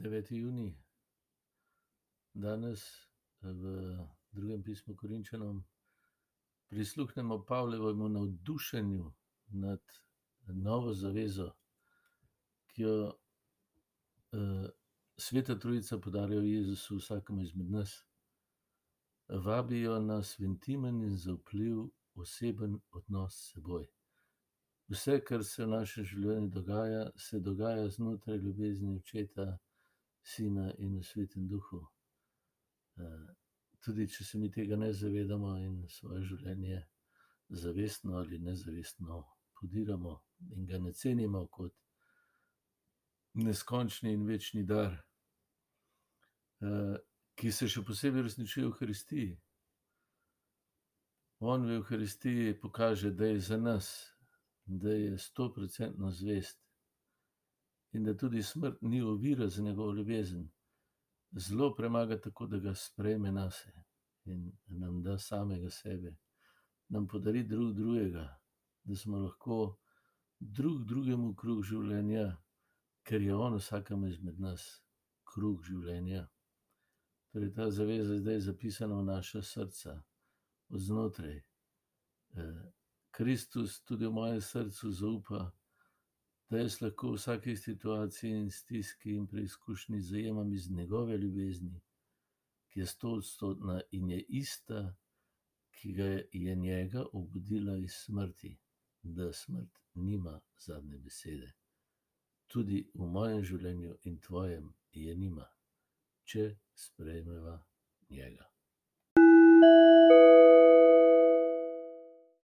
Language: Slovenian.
9. junij. Danes v drugem pismu Korinčanom prisluhnemo Pavlovemu navdušenju nad novo zavezo, ki jo Sveta Trojica podarja Jezusu, vsakemu izmed nas. Vabijo nas v intimen in zaupljiv, oseben odnos s seboj. Vse, kar se v našem življenju dogaja, se dogaja znotraj ljubezni Očeta, Sina in Svetem duhu. tudi če se mi tega ne zavedamo in svoje življenje zavestno ali nezavestno podiramo in ga ne cenimo kot neskončni in večni dar, ki se še posebej uresničuje v Evharistiji. On v Evharistiji pokaže, da je za nas, da je stoprocentno zvest in da tudi smrt ni ovira za njegovo ljubezen. Zlo premaga tako, da ga sprejme nase in nam da samega sebe. Nam podari drug drugega, da smo lahko drug drugemu kruh življenja, ker je on vsakemu izmed nas kruh življenja. Torej ta zaveza je zdaj zapisana v naša srca od znotraj. Kristus tudi v mojem srcu zaupa, da jaz lahko v vsaki situaciji in stiski in preizkušnji zajemam iz njegove ljubezni, ki je stoodstotna in je ista, ki ga je njega obudila iz smrti. Da smrt nima zadnje besede. Tudi v mojem življenju in tvojem je nima, če sprejmeva njega.